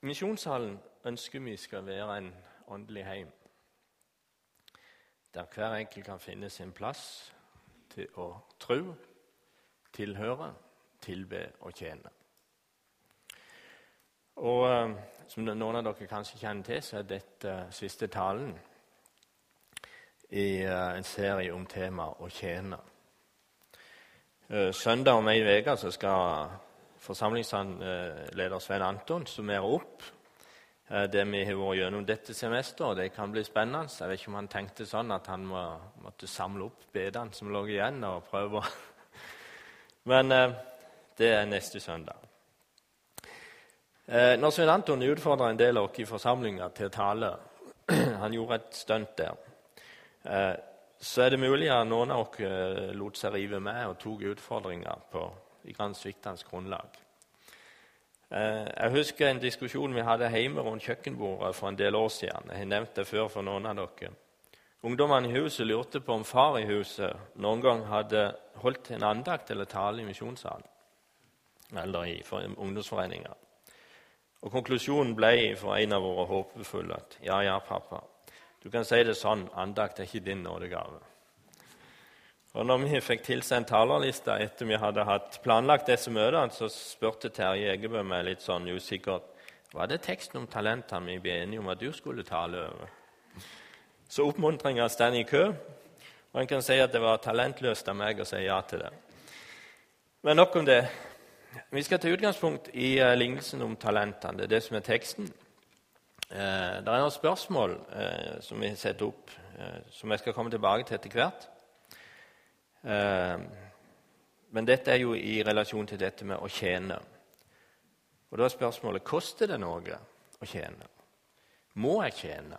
Misjonssalen ønsker vi skal være en åndelig heim, der hver enkelt kan finne sin plass til å tro, tilhøre, tilbe og tjene. Og eh, Som noen av dere kanskje kjenner til, så er dette siste talen i eh, en serie om temaet å tjene. Eh, søndag om ei uke skal forsamlingsleder Svein Anton summerer opp eh, det vi har vært gjennom dette semesteret. Det kan bli spennende. Jeg vet ikke om han tenkte sånn at han må, måtte samle opp bedene som lå igjen, og prøve Men eh, det er neste søndag. Eh, når Svein Anton utfordra en del av oss i forsamlinga til å tale Han gjorde et stunt der. Så er det mulig at noen av oss lot seg rive med og tok utfordringer på i grann sviktende grunnlag. Eh, jeg husker en diskusjon vi hadde hjemme rundt kjøkkenbordet for en del år siden. Jeg har nevnt det før for noen av dere. Ungdommene i huset lurte på om far i huset noen gang hadde holdt en andakt eller tale i misjonssalen eller i ungdomsforeninger. Og Konklusjonen ble for en av våre håpefulle at ja, ja, pappa, du kan si det sånn, andakt er ikke din nådegave. Og når vi fikk tilsendt talerlista etter vi hadde hatt planlagt disse møtene, så spurte Terje Egebø meg litt sånn usikkert var det teksten om talentene vi ble enige om at du skulle tale over. Så oppmuntringa står i kø, og en kan si at det var talentløst av meg å si ja til det. Men nok om det. Vi skal ta utgangspunkt i uh, lignelsen om talentene. Det er det som er teksten. Uh, det er noen spørsmål uh, som vi setter opp, som jeg skal komme tilbake til etter hvert. Eh, men dette er jo i relasjon til dette med å tjene. Og Da er spørsmålet koster det noe å tjene. Må jeg tjene?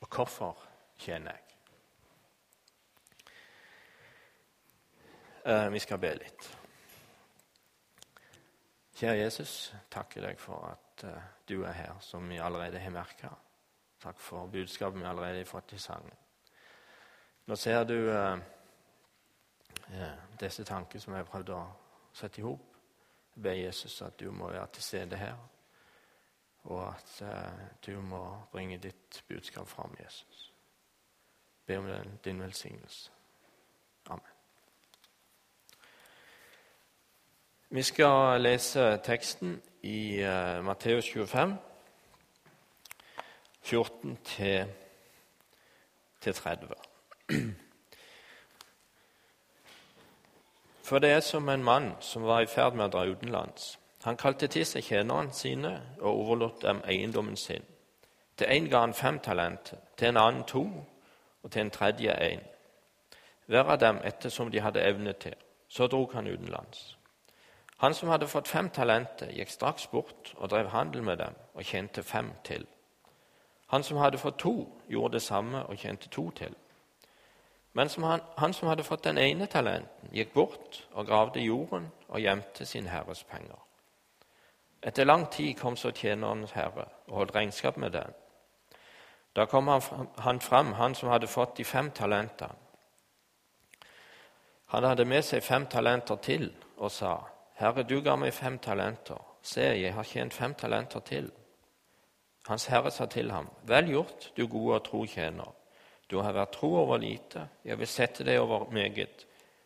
Og hvorfor tjener jeg? Eh, vi skal be litt. Kjære Jesus, takker deg for at uh, du er her, som vi allerede har merka. Takk for budskapet vi allerede har fått i sangen. Nå ser du uh, disse tankene som jeg har prøvd å sette i hop. Jeg ber Jesus at du må være til stede her, og at eh, du må bringe ditt budskap fram, Jesus. Be om den, din velsignelse. Amen. Vi skal lese teksten i uh, Matteus 25, 14 til, til 30. For det er som en mann som var i ferd med å dra utenlands. Han kalte til seg tjenerne sine og overlot dem eiendommen sin. Til en ga han fem talenter, til en annen to, og til en tredje én. Hver av dem ettersom de hadde evne til. Så drog han utenlands. Han som hadde fått fem talenter, gikk straks bort og drev handel med dem og tjente fem til. Han som hadde fått to, gjorde det samme og tjente to til. Men som han, han, som hadde fått den ene talenten, gikk bort og gravde jorden og gjemte sin herres penger. Etter lang tid kom så tjenerens herre og holdt regnskap med den. Da kom han, fram, han som hadde fått de fem talentene. Han hadde med seg fem talenter til og sa, Herre, du ga meg fem talenter. Se, jeg har tjent fem talenter til. Hans herre sa til ham, Vel gjort, du gode og tro tjener. Du har vært tro over lite, jeg vil sette deg over meget.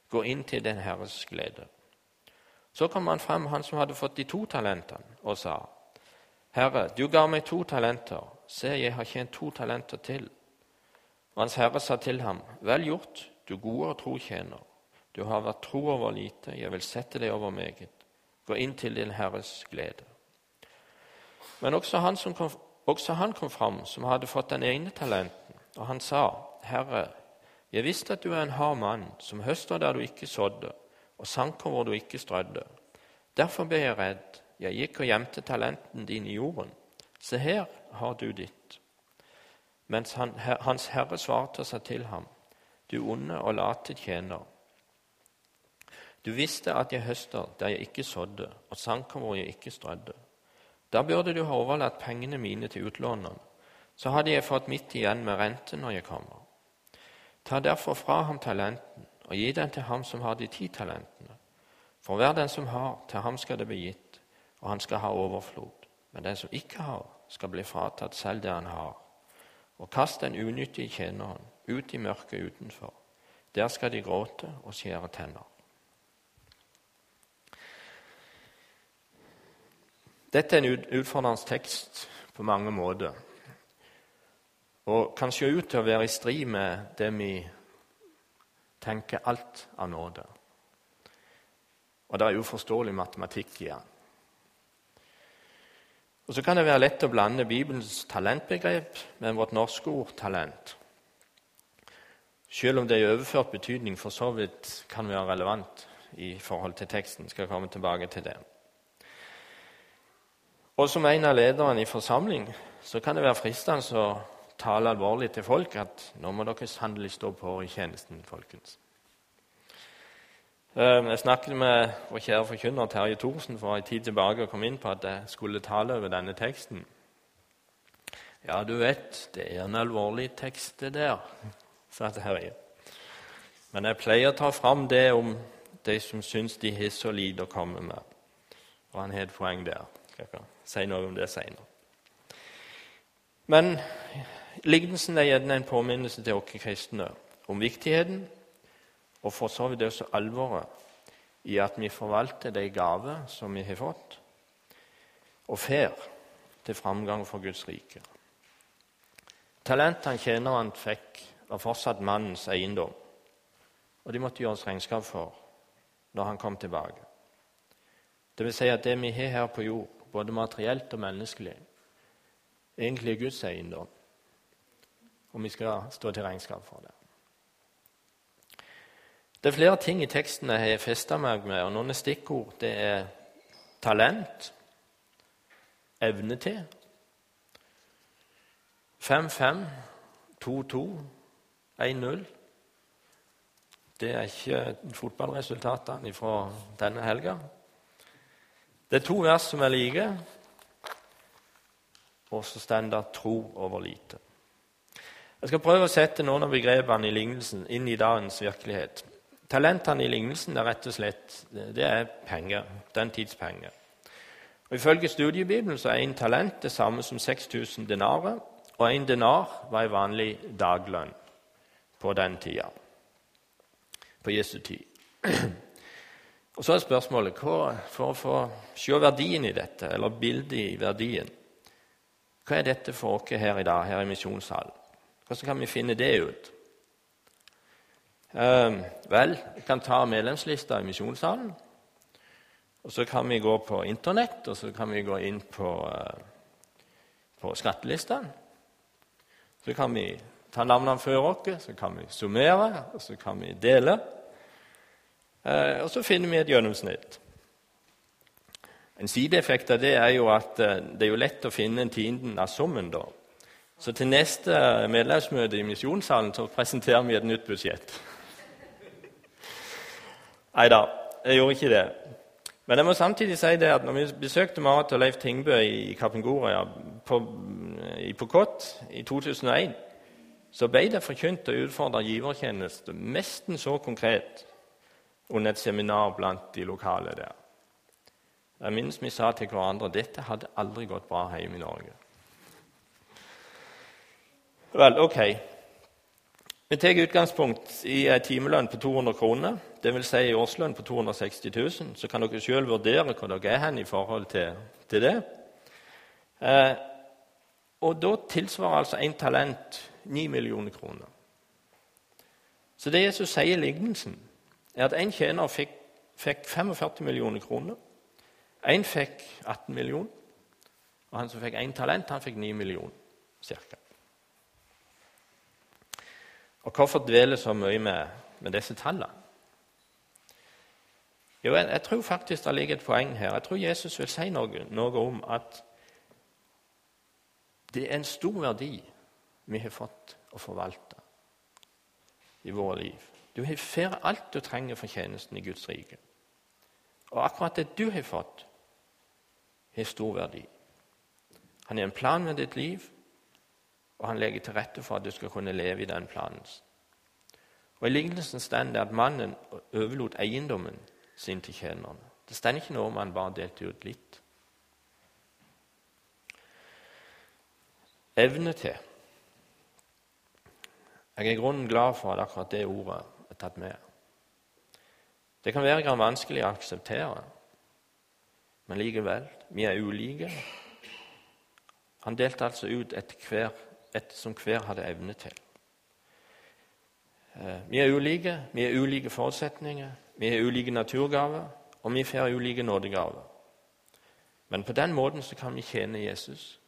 Gå inn til den Herres glede. Så kom han frem, han som hadde fått de to talentene, og sa, Herre, du ga meg to talenter, se, jeg har tjent to talenter til. Og Hans herre sa til ham, Vel gjort, du gode og tro tjener. Du har vært tro over lite, jeg vil sette deg over meget. Gå inn til din Herres glede. Men også han, kom, også han kom fram, som hadde fått den ene talenten og han sa, Herre, jeg visste at du er en hard mann, som høster der du ikke sådde, og sanker hvor du ikke strødde. Derfor ble jeg redd. Jeg gikk og gjemte talenten din i jorden. Se, her har du ditt. Mens han, her, Hans Herre svarte seg til ham, du onde og late tjener. Du visste at jeg høster der jeg ikke sådde, og sanker hvor jeg ikke strødde. Da burde du ha overlatt pengene mine til utlånerne så hadde jeg fått mitt igjen med rente når jeg kommer. Ta derfor fra ham talenten og gi den til ham som har de ti talentene. For hver den som har, til ham skal det bli gitt, og han skal ha overflod. men den som ikke har, skal bli fratatt selv det han har. Og kast den unyttige tjeneren ut i mørket utenfor. Der skal de gråte og skjære tenner. Dette er en utfordrende tekst på mange måter og kan se ut til å være i strid med det vi tenker alt av nåde. Og det er uforståelig matematikk i den. Og Så kan det være lett å blande Bibelens talentbegrep med vårt norske ord 'talent'. Selv om det i overført betydning for så vidt kan være relevant i forhold til teksten. skal jeg komme tilbake til det. Og som en av lederne i forsamling så kan det være fristende å tale alvorlig til folk at nå må dere sannelig stå på i tjenesten, folkens. Eh, jeg snakket med vår kjære forkynner Terje Thorsen for en tid tilbake og kom inn på at jeg skulle tale over denne teksten. Ja, du vet, det er en alvorlig tekst, det der, sa Terje. Men jeg pleier å ta fram det om de som syns de har så lite å komme med. Og han har et poeng der. Jeg si noe om det seinere. Men lignelsen er gjerne en påminnelse til oss kristne om viktigheten og for så vidt også alvoret i at vi forvalter de gaver som vi har fått, og får til framgang for Guds rike. Talentene tjeneren fikk, var fortsatt mannens eiendom, og de måtte gjøres regnskap for når han kom tilbake. Det vil si at det vi har her på jord, både materielt og menneskelig, egentlig er Guds eiendom, og vi skal stå til regnskap for det. Det er flere ting i teksten jeg har festa meg med, og noen stikkord. Det er talent, evne til, 5-5, 2-2, 1-0. Det er ikke fotballresultatene fra denne helga. Det er to vers som er like, og så står det 'tro over lite'. Jeg skal prøve å sette noen av begrepene i lignelsen inn i dagens virkelighet. Talentene i lignelsen er rett og slett det er penger. Den tids penger. Og Ifølge studiebibelen så er en talent det samme som 6000 denarer, og en denar var en vanlig daglønn på den tida, på Jesu tid. Og Så er spørsmålet hva, for å få se verdien i dette, eller bildet i verdien Hva er dette for oss her i dag, her i misjonssalen? Hvordan kan vi finne det ut? Uh, vel, vi kan ta medlemslista i Misjonssalen. Og så kan vi gå på Internett, og så kan vi gå inn på, uh, på skattelista. Så kan vi ta navnene før oss, så kan vi summere, og så kan vi dele. Uh, og så finner vi et gjennomsnitt. En sideeffekt av det er jo at uh, det er jo lett å finne en tienden av summen. da. Så til neste medlemsmøte i Misjonssalen så presenterer vi et nytt budsjett. Nei da, jeg gjorde ikke det. Men jeg må samtidig si det at når vi besøkte Marit og Leif Tingbø i Kapengoria på, i Pokot i 2001, så ble det forkynt å utfordre givertjeneste nesten så konkret under et seminar blant de lokale der. Jeg minnes vi sa til hverandre dette hadde aldri gått bra hjemme i Norge. Vel, ok. Vi tar utgangspunkt i en timelønn på 200 kroner, dvs. Si en årslønn på 260 000. Så kan dere selv vurdere hvor dere er hen i forhold til, til det. Eh, og da tilsvarer altså én talent 9 millioner kroner. Så det Jesus sier i lignelsen, er at en tjener fikk, fikk 45 millioner kroner. En fikk 18 millioner, og han som fikk én talent, han fikk 9 millioner cirka. Og hvorfor dvele så mye med, med disse tallene? Jo, jeg, jeg, tror faktisk det ligger et poeng her. Jeg tror Jesus vil si noe, noe om at det er en stor verdi vi har fått å forvalte i våre liv. Du har får alt du trenger for tjenesten i Guds rike. Og akkurat det du har fått, har stor verdi. Han har en plan med ditt liv, og han legger til rette for at du skal kunne leve i den planen. Og I lignelsen står det at mannen overlot eiendommen sin til tjenerne. Det står ikke noe om han bare delte ut litt. evne til. Jeg er i grunnen glad for at akkurat det ordet er tatt med. Det kan være vanskelig å akseptere, men likevel vi er ulike. Han delte altså ut etter hver, et som hver hadde evne til. Eh, vi er ulike, vi har ulike forutsetninger, vi har ulike naturgaver, og vi får ulike nådegaver. Men på den måten så kan vi tjene Jesus,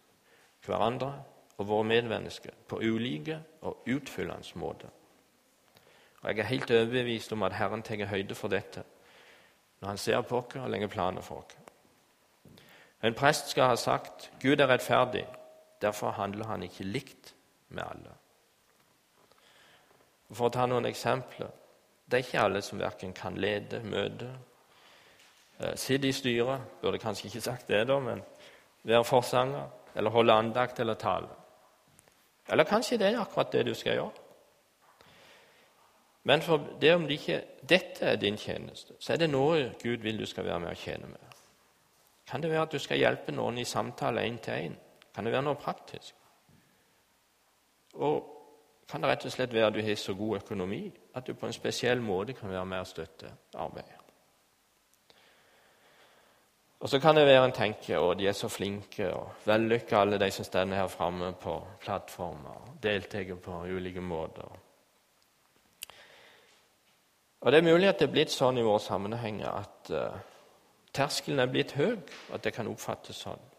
hverandre og våre medmennesker på ulike og utfyllende måter. Og Jeg er helt overbevist om at Herren tar høyde for dette når Han ser på oss og legger planer for oss. En prest skal ha sagt Gud er rettferdig, derfor handler han ikke likt med alle. For å ta noen eksempler det er ikke alle som verken kan lede møte, eh, sitte i styret Burde kanskje ikke sagt det, da, men være forsanger eller holde andakt eller tale. Eller kanskje det er akkurat det du skal gjøre. Men for det om det ikke dette er din tjeneste, så er det noe Gud vil du skal være med å tjene med. Kan det være at du skal hjelpe noen i samtale én til én? Kan det være noe praktisk? Og kan det rett og slett være at du har så god økonomi at du på en spesiell måte kan være med og støtte arbeidet? Og så kan det være en tenker og de er så flinke og vellykka, alle de som står her framme på plattformer og deltar på ulike måter. Og Det er mulig at det er blitt sånn i våre sammenhenger at uh, terskelen er blitt høy, at det kan oppfattes sånn.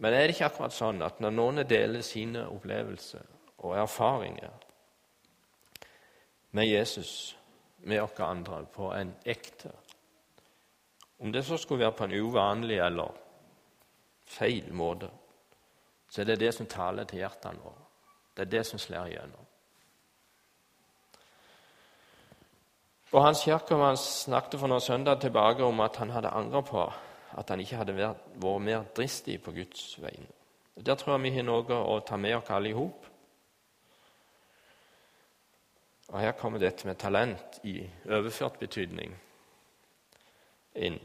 Men er det ikke akkurat sånn at når noen deler sine opplevelser og erfaringer med Jesus, med oss andre, på en ekte Om det så skulle være på en uvanlig eller feil måte, så er det det som taler til hjertene våre. Det er det som slår igjennom. Og Hans Kjerkemann snakket for noen søndag tilbake om at han hadde angret på at han ikke hadde vært, vært mer dristig på Guds vegne. Der tror jeg vi har noe å ta med oss alle i hop. Og her kommer dette med talent i overført betydning inn.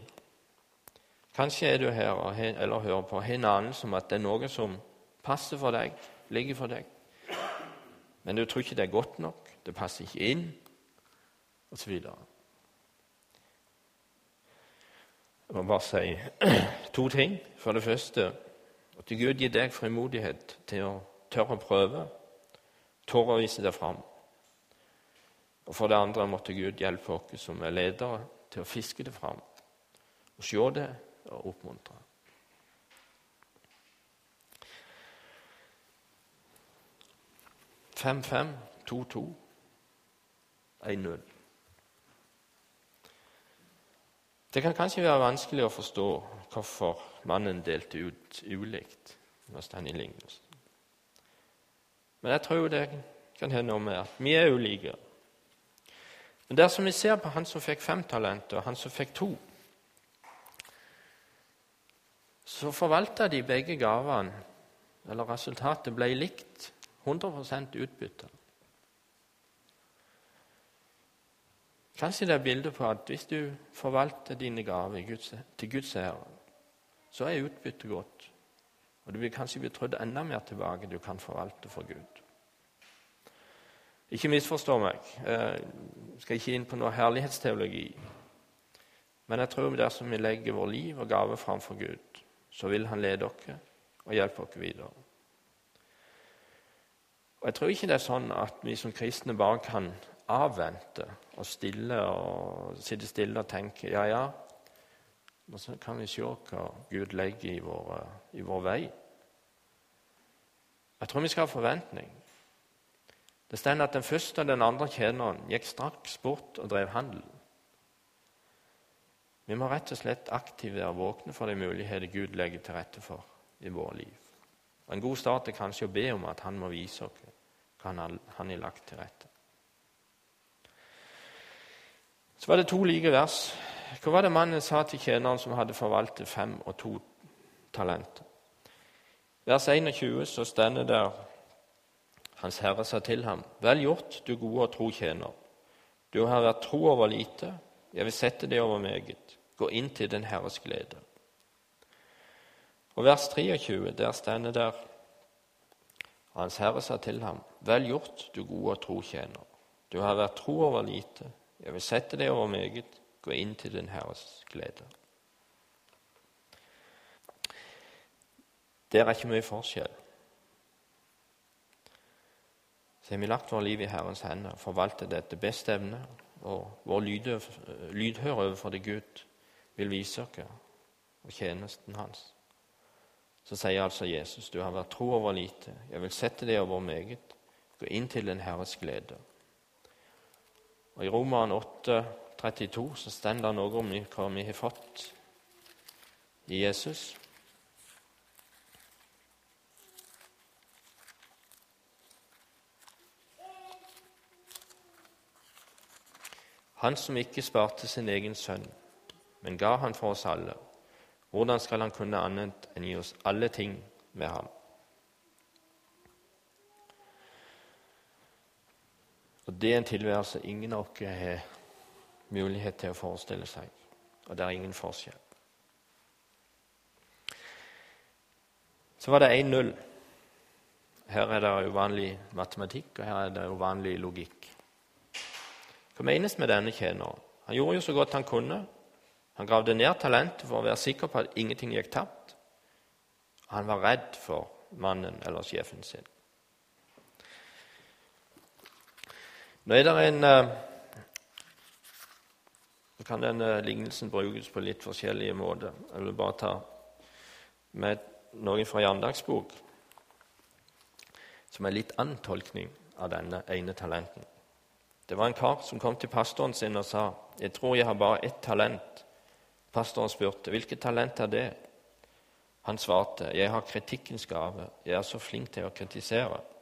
Kanskje er du her eller hører på har en anelse om at det er noe som passer for deg, ligger for deg. Men du tror ikke det er godt nok, det passer ikke inn osv. Jeg må bare si to ting. For det første at Gud gir deg frimodighet til å tørre å prøve, tørre å vise deg fram. Og for det andre måtte Gud hjelpe oss som er ledere, til å fiske det fram, og se det og oppmuntre. Fem, fem, to, to, én null. Det kan kanskje være vanskelig å forstå hvorfor mannen delte ut ulikt når han i lignelsen. Men jeg tror det kan hende noe med at vi er ulike. Men dersom vi ser på han som fikk fem talenter, og han som fikk to, så forvalta de begge gavene, eller resultatet ble likt. 100% utbytte. Kanskje det er bilde på at hvis du forvalter dine gaver til Guds ære, så er utbyttet godt. Og du vil kanskje bli trodd enda mer tilbake du kan forvalte for Gud. Ikke misforstå meg. Jeg skal ikke inn på noe herlighetsteologi. Men jeg tror dersom vi legger vår liv og gave framfor Gud, så vil Han lede oss og hjelpe oss videre. Og Jeg tror ikke det er sånn at vi som kristne bare kan avvente og stille og sitte stille og tenke ja, ja, og så kan vi se hva Gud legger i vår, i vår vei. Jeg tror vi skal ha forventning. Det står at den første og den andre tjeneren gikk straks bort og drev handel. Vi må rett og slett aktivt være våkne for de muligheter Gud legger til rette for i våre liv. Og En god start er kanskje å be om at Han må vise oss hva Han har lagt til rette. Så var det to like vers. Hva var det mannen sa til tjeneren som hadde forvaltet fem og to talenter? Vers 21 så stender der Hans Herre sa til ham, Vel gjort, du gode og tro tjener. Du har vært tro over lite, jeg vil sette deg over meget. Gå inn til den Herres glede. Og vers 23, der stender der Hans Herre sa til ham, Vel gjort, du gode og tro tjener. Du har vært tro over lite. Jeg vil sette deg over meget. Gå inn til din Herres glede. Det er ikke mye forskjell. Så har vi lagt vårt liv i Herrens hender, forvaltet det etter beste evne, og vår lydhør overfor det Gud vil vise oss, og tjenesten hans. Så sier altså Jesus, du har vært tro over lite, jeg vil sette deg over meget, gå inn til den Herres glede. Og I Roman 8, 32 så står det noe om hva vi har fått i Jesus. Han som ikke sparte sin egen sønn, men ga han for oss alle. Hvordan skal han kunne annet enn gi oss alle ting med ham? Det er en tilværelse ingen av oss har mulighet til å forestille seg, og det er ingen forskjell. Så var det 1-0. Her er det uvanlig matematikk, og her er det uvanlig logikk. Hva menes med denne tjeneren? Han gjorde jo så godt han kunne. Han gravde ned talentet for å være sikker på at ingenting gikk tapt. Han var redd for mannen eller sjefen sin. Nå er det en eh, Så kan denne lignelsen brukes på litt forskjellige måter. Jeg vil bare ta med noen fra Jandagsbok, som er litt antolkning av denne ene talenten. Det var en kar som kom til pastoren sin og sa 'Jeg tror jeg har bare ett talent'. Pastoren spurte 'Hvilket talent er det?' Han svarte 'Jeg har kritikkens gave. Jeg er så flink til å kritisere'.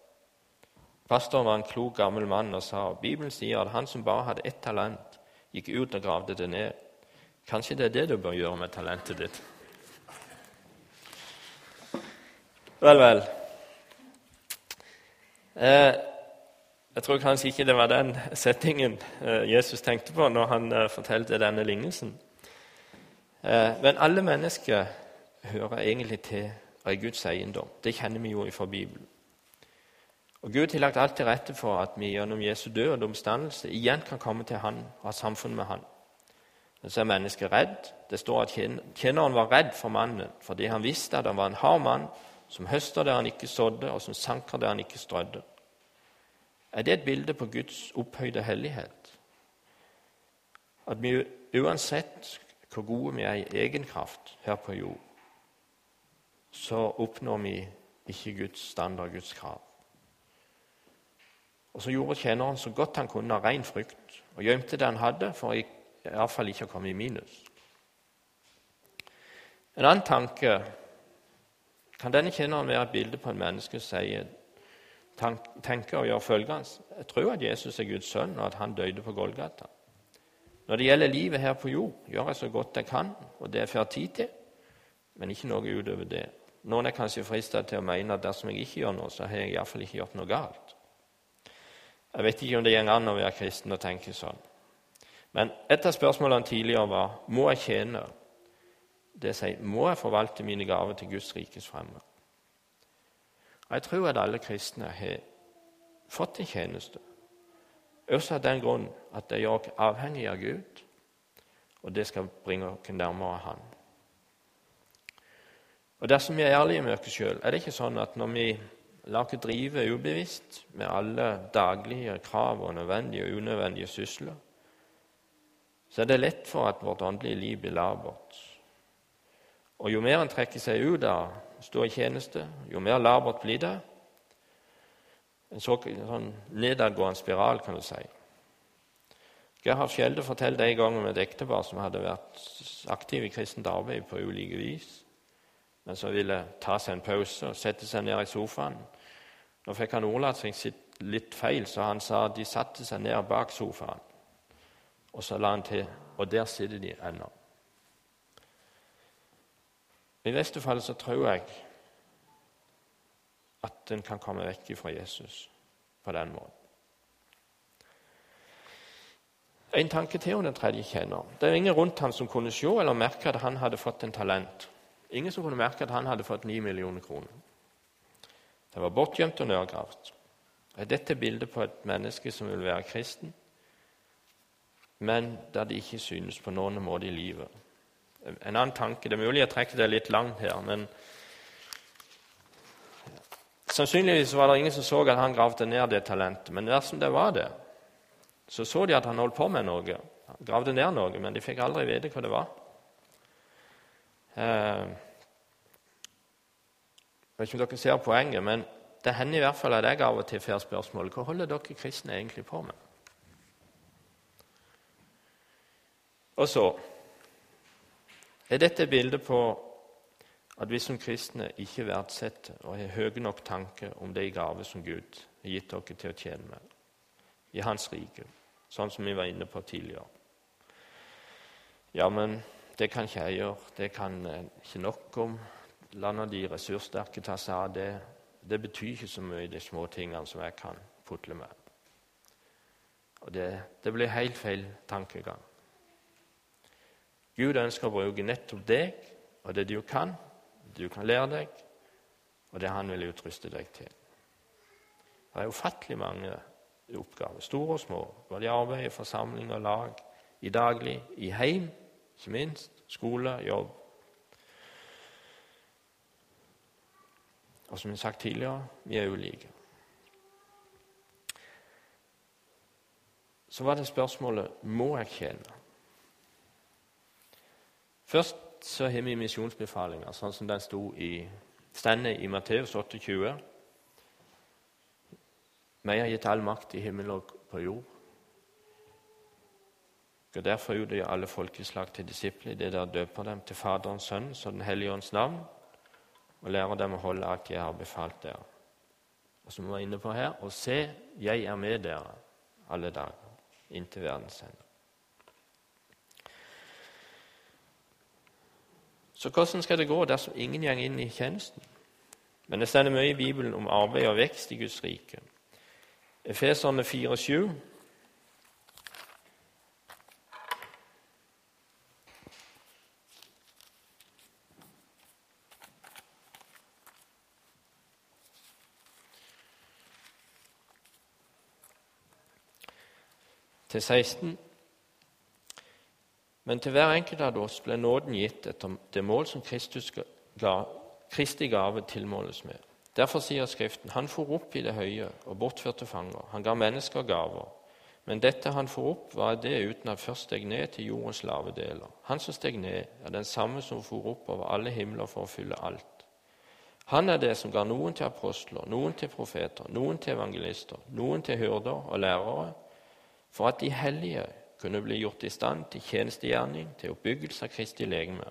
Pastoren var en klok, gammel mann og sa Bibelen sier at han som bare hadde ett talent, gikk ut og gravde det ned. Kanskje det er det du bør gjøre med talentet ditt? Vel, vel. Eh, jeg tror kanskje ikke det var den settingen eh, Jesus tenkte på når han eh, fortalte denne lignelsen. Eh, men alle mennesker hører egentlig til og er Guds eiendom. Det kjenner vi jo fra Bibelen. Og Gud har lagt alt til rette for at vi gjennom Jesu død og omstandelse igjen kan komme til Han og ha samfunn med Han. Men så er mennesket redd. Det står at kjenneren var redd for mannen fordi han visste at han var en hard mann som høster der han ikke sådde, og som sanker der han ikke strødde. Er det et bilde på Guds opphøyde hellighet? At vi uansett hvor gode vi er i egen kraft her på jord, så oppnår vi ikke Guds standard, Guds krav. Og så gjorde tjeneren så godt han kunne av ren frykt, og gjemte det han hadde, for i hvert fall ikke å komme i minus. En annen tanke kan denne tjeneren være et bilde på en menneske som sier tenker og gjør følgende Jeg tror at Jesus er Guds sønn, og at han døde på Golgata. Når det gjelder livet her på jord, gjør jeg så godt jeg kan, og det er får tid til, men ikke noe utover det. Noen er kanskje fristet til å mene at dersom jeg ikke gjør noe, så har jeg iallfall ikke gjort noe galt. Jeg vet ikke om det går an å være kristen og tenke sånn. Men et av spørsmålene tidligere var må jeg tjene. Det sier må jeg forvalte mine gaver til Guds rikes fremme. Jeg tror at alle kristne har fått en tjeneste, også av den grunn at de gjør oss avhengige av Gud, og det skal bringe oss nærmere Han. Og Dersom vi er ærlige med oss sjøl, er det ikke sånn at når vi lar oss drive ubevisst med alle daglige krav og nødvendige og unødvendige sysler, så er det lett for at vårt åndelige liv blir labert. Og jo mer en trekker seg ut av stå i tjeneste, jo mer labert blir det. En sånn nedadgående spiral, kan du si. Gerhard Skjelde fortalte en gang om et ektepar som hadde vært aktiv i kristent arbeid på ulike vis, men som ville ta seg en pause og sette seg ned i sofaen. Nå fikk han ordlagt seg litt feil, så han sa de satte seg ned bak sofaen. Og så la han til og der sitter de ennå. I neste fall så tror jeg at en kan komme vekk fra Jesus på den måten. En tanke til om den tredje kjenner. Det er ingen rundt ham som kunne se eller merke at han hadde fått en talent. Ingen som kunne merke at han hadde fått ni millioner kroner. Det var bortgjemt og nedgravd. Er dette bildet på et menneske som vil være kristen, men der det ikke synes på noen måte i livet? En annen tanke Det er mulig jeg trekker det litt langt her, men sannsynligvis var det ingen som så at han gravde ned det talentet. Men dersom det var det, så så de at han holdt på med noe. Han gravde ned noe, men de fikk aldri vite hva det var. Eh, jeg vet ikke om dere ser poenget, men det hender i hvert fall at jeg av og til får spørsmålet hva holder dere kristne egentlig på med? Og så er dette bildet på at vi som kristne ikke verdsetter og har høye nok tanker om de gaver som Gud har gitt dere til å tjene med i Hans rike, sånn som vi var inne på tidligere. Ja, men det kan ikke jeg gjøre. Det kan ikke nok om. La nå de ressurssterke ta seg av det. Det betyr ikke så mye, de små tingene som jeg kan putle med. Og Det, det blir helt feil tankegang. Gud ønsker å bruke nettopp deg og det du kan, du kan lære deg, og det han vil utruste deg til. Det er ufattelig mange oppgaver, store og små, både i arbeid, forsamling og lag, i daglig, i heim, ikke minst, skole, jobb. Og som jeg har sagt tidligere, vi er ulike. Så var det spørsmålet må jeg tjene. Først så har vi misjonsbefalinger, sånn som den sto i stendet i Matteus 28. Vi har gitt all makt i himmel og på jord. Og Derfor utgjør alle folkeslag til disipler, det der døper dem til Faderens, Sønn, så Den hellige ånds navn, og lære dem å holde alt jeg har befalt dere. Og som vi var inne på her, og se, jeg er med dere alle dager inntil verdens ende. Så hvordan skal det gå dersom ingen går inn i tjenesten? Men det stender mye i Bibelen om arbeid og vekst i Guds rike. Efeserne 4,7 til 16. Men til hver enkelt av oss ble nåden gitt etter det mål som ga, Kristi gave tilmåles med. Derfor sier Skriften han for opp i det høye og bortførte fanger. Han ga mennesker gaver. Men dette han for opp, var det uten at først steg ned til jordens lave deler. Han som steg ned, er den samme som for opp over alle himler for å fylle alt. Han er det som ga noen til apostler, noen til profeter, noen til evangelister, noen til hyrder og lærere, for at de hellige kunne bli gjort i stand til tjenestegjerning, til oppbyggelse av Kristi legeme,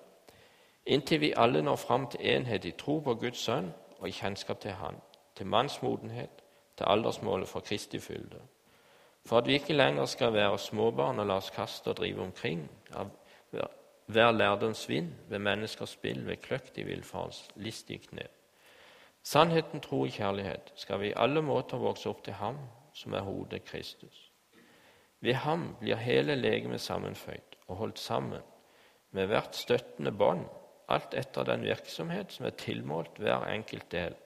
inntil vi alle når fram til enhet i tro på Guds sønn og i kjennskap til Han, til mannsmodenhet, til aldersmålet for Kristi fylde. For at vi ikke lenger skal være småbarn og la oss kaste og drive omkring av hver lærdoms vind, ved menneskers spill, ved kløkt i villfarens listige kne. Sannheten, tro og kjærlighet skal vi i alle måter vokse opp til Ham som er hodet Kristus. Ved ham blir hele legemet sammenføyd og holdt sammen med hvert støttende bånd, alt etter den virksomhet som er tilmålt hver enkelt del,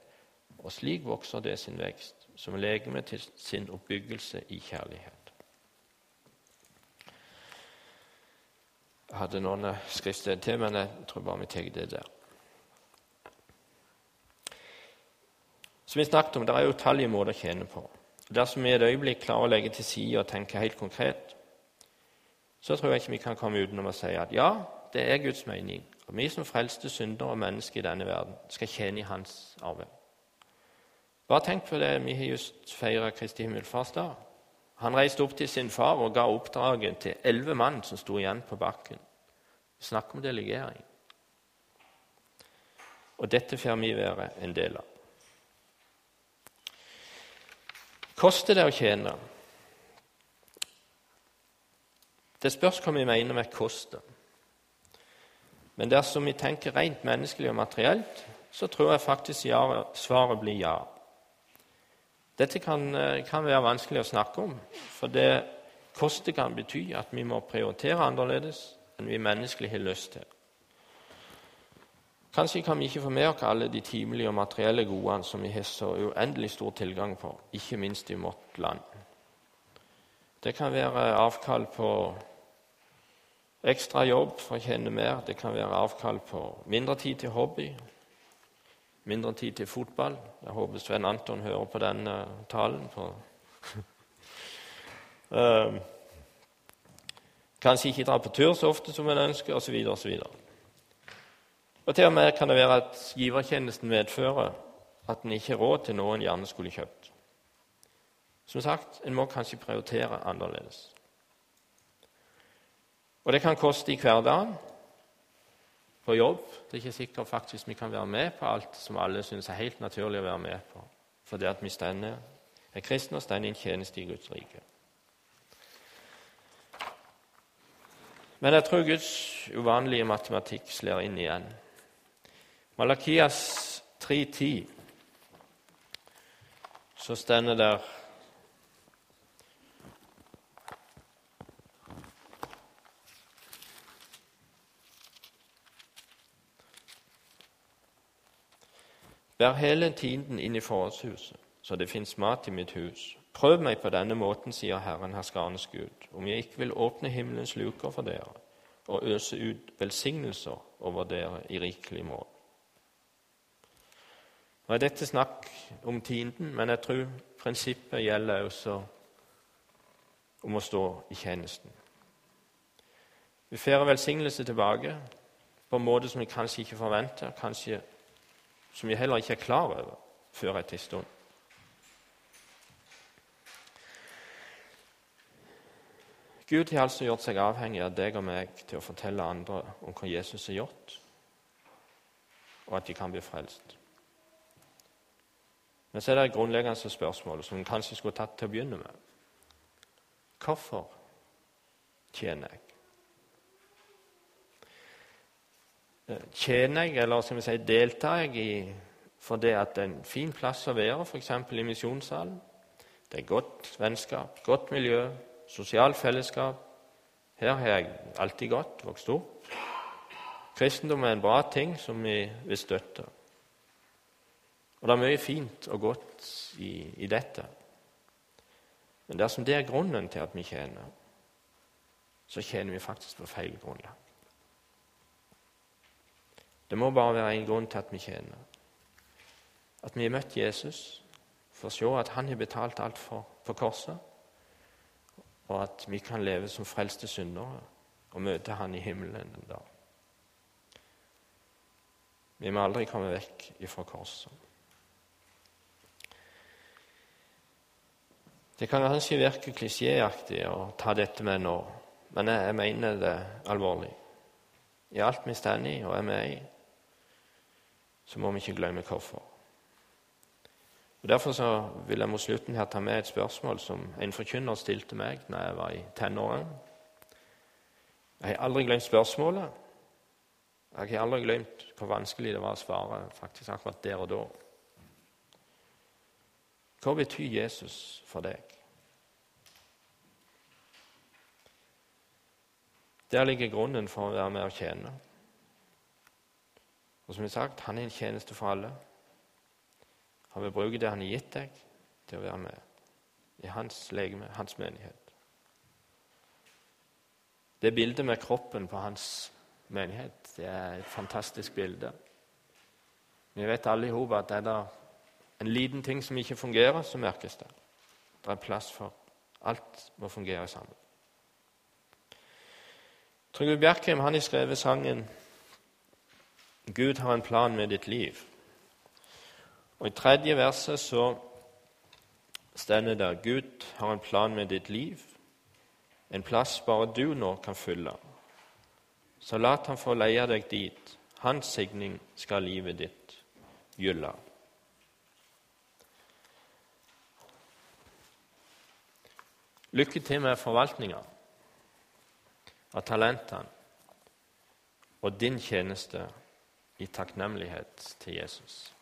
og slik vokser det sin vekst, som legeme til sin oppbyggelse i kjærlighet. Jeg hadde noen skriftsteder til, men jeg tror bare vi tar det der. Som vi snakket om, Det er jo utallige måter å tjene på. Dersom vi et øyeblikk klarer å legge til side og tenke helt konkret, så tror jeg ikke vi kan komme utenom å si at ja, det er Guds mening. Og vi som frelste syndere og mennesker i denne verden skal tjene i Hans arbeid. Bare tenk på det vi har just feira Kristi himmelfartsdag. Han reiste opp til sin far og ga oppdraget til elleve mann som sto igjen på bakken. Snakk om delegering. Og dette får vi være en del av. Koster det å tjene? Det spørs hva vi mener med koster. Men dersom vi tenker rent menneskelig og materielt, så tror jeg faktisk svaret blir ja. Dette kan, eh, kan, være vanskelig å snakke om, for det koster kan bety at vi må prioritere annerledes enn vi menneskelig har lyst til. Kanskje kan vi ikke oss alle de timelige og materielle godene som vi har så uendelig stor tilgang på, ikke minst i vårt land. Det kan være avkall på ekstra jobb for å kjenne mer. Det kan være avkall på mindre tid til hobby, mindre tid til fotball. Jeg håper Sven Anton hører på denne talen. På kanskje ikke dra på tur så ofte som en ønsker, osv. osv. Og til og med kan det være at givertjenesten medfører at en ikke har råd til noe en gjerne skulle kjøpt. Som sagt, en må kanskje prioritere annerledes. Og det kan koste i hverdagen, på jobb. Det er ikke sikkert faktisk vi kan være med på alt som alle syns er helt naturlig å være med på, fordi at vi stender, er kristne og står i en tjeneste i Guds rike. Men jeg tror Guds uvanlige matematikk slår inn igjen. Malakias 3,10, så stender der Bær hele tiden inn i forrådshuset, så det fins mat i mitt hus. Prøv meg på denne måten, sier Herren herskarenes Gud, om jeg ikke vil åpne himmelens luker for dere og øse ut velsignelser over dere i rikelig mål. Nå er dette snakk om tienden, men jeg tror prinsippet gjelder også om å stå i tjenesten. Vi fører velsignelse tilbake på en måte som vi kanskje ikke forventer, kanskje som vi heller ikke er klar over før etter en stund. Gud har altså gjort seg avhengig av deg og meg til å fortelle andre om hva Jesus har gjort, og at de kan bli frelst. Men så er det et grunnleggende spørsmål som en kanskje skulle tatt til å begynne med. Hvorfor tjener jeg? Eh, tjener jeg, eller skal vi si, deltar jeg i fordi at det er en fin plass å være, f.eks. i misjonssalen? Det er godt vennskap, godt miljø, sosialt fellesskap. Her har jeg alltid gått, vokst opp. Kristendom er en bra ting som vi vil støtte. Og det er mye fint og godt i, i dette. Men dersom det er grunnen til at vi tjener, så tjener vi faktisk på feil grunnlag. Det må bare være én grunn til at vi tjener. At vi har møtt Jesus for å se at han har betalt alt for, på korset, og at vi kan leve som frelste syndere og møte han i himmelen en dag. Vi må aldri komme vekk ifra korset. Det kan kanskje virke klisjéaktig å ta dette med nå, men jeg, mener det alvorlig. I alt vi står i og er med i, så må vi ikke glemme hvorfor. Og Derfor så vil jeg mot slutten her ta med et spørsmål som en forkynner stilte meg da jeg var i tenårene. Jeg har aldri glemt spørsmålet. Jeg har aldri glemt hvor vanskelig det var å svare faktisk akkurat der og da. Hva betyr Jesus for deg? Der ligger grunnen for å være med og tjene. Og som jeg har sagt, Han er en tjeneste for alle. Han vil bruke det han har gitt deg, til å være med i hans legeme, hans menighet. Det bildet med kroppen på hans menighet det er et fantastisk bilde. Vi vet alle i hop at det er det en liten ting som ikke fungerer, så merkes det. Det er plass for alt må fungere sammen. Trygve Bjerkheim han har skrevet sangen 'Gud har en plan med ditt liv'. Og I tredje verset så stender det 'Gud har en plan med ditt liv', en plass bare du nå kan fylle. Så lat han få leie deg dit. Hans signing skal livet ditt gylle. Lykke til med forvaltninga av talentene og din tjeneste i takknemlighet til Jesus.